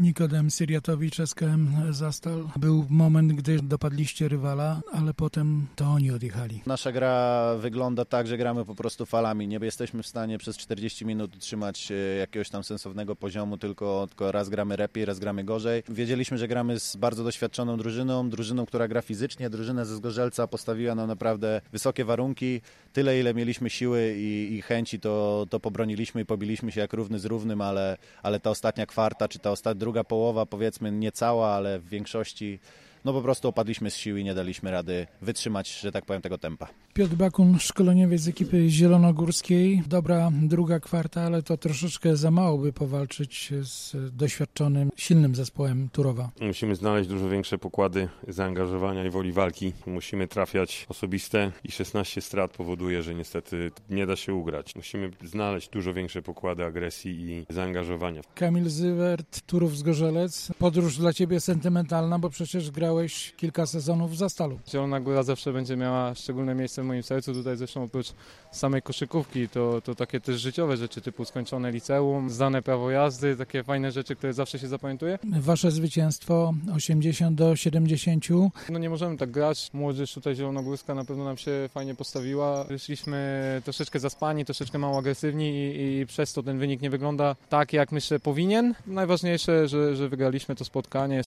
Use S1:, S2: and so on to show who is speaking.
S1: Nikodem Syriatowicz, SKM Zastal. Był moment, gdy dopadliście rywala, ale potem to oni odjechali.
S2: Nasza gra wygląda tak, że gramy po prostu falami. Nie jesteśmy w stanie przez 40 minut utrzymać e, jakiegoś tam sensownego poziomu, tylko, tylko raz gramy lepiej, raz gramy gorzej. Wiedzieliśmy, że gramy z bardzo doświadczoną drużyną, drużyną, która gra fizycznie. Drużyna ze Zgorzelca postawiła nam naprawdę wysokie warunki. Tyle, ile mieliśmy siły i, i chęci, to, to pobroniliśmy i pobiliśmy się jak równy z równym, ale, ale ta ostatnia kwarta, czy ta ostatnia druga połowa, powiedzmy nie cała, ale w większości no po prostu opadliśmy z sił i nie daliśmy rady wytrzymać, że tak powiem, tego tempa.
S1: Piotr Bakun, szkoleniowiec z ekipy zielonogórskiej. Dobra druga kwarta, ale to troszeczkę za mało, by powalczyć z doświadczonym, silnym zespołem Turowa.
S3: Musimy znaleźć dużo większe pokłady zaangażowania i woli walki. Musimy trafiać osobiste i 16 strat powoduje, że niestety nie da się ugrać. Musimy znaleźć dużo większe pokłady agresji i zaangażowania.
S1: Kamil Zywert, Turów Zgorzelec. Podróż dla ciebie sentymentalna, bo przecież grałeś kilka sezonów w Zastalu.
S4: Zielona Góra zawsze będzie miała szczególne miejsce w moim sercu. Tutaj zresztą oprócz samej koszykówki to, to takie też życiowe rzeczy typu skończone liceum, zdane prawo jazdy, takie fajne rzeczy, które zawsze się zapamiętuje.
S1: Wasze zwycięstwo 80 do 70.
S4: No nie możemy tak grać. Młodzież tutaj zielonogórska na pewno nam się fajnie postawiła. Wyszliśmy troszeczkę zaspani, troszeczkę mało agresywni i, i przez to ten wynik nie wygląda tak, jak myślę powinien. Najważniejsze, że, że wygraliśmy to spotkanie.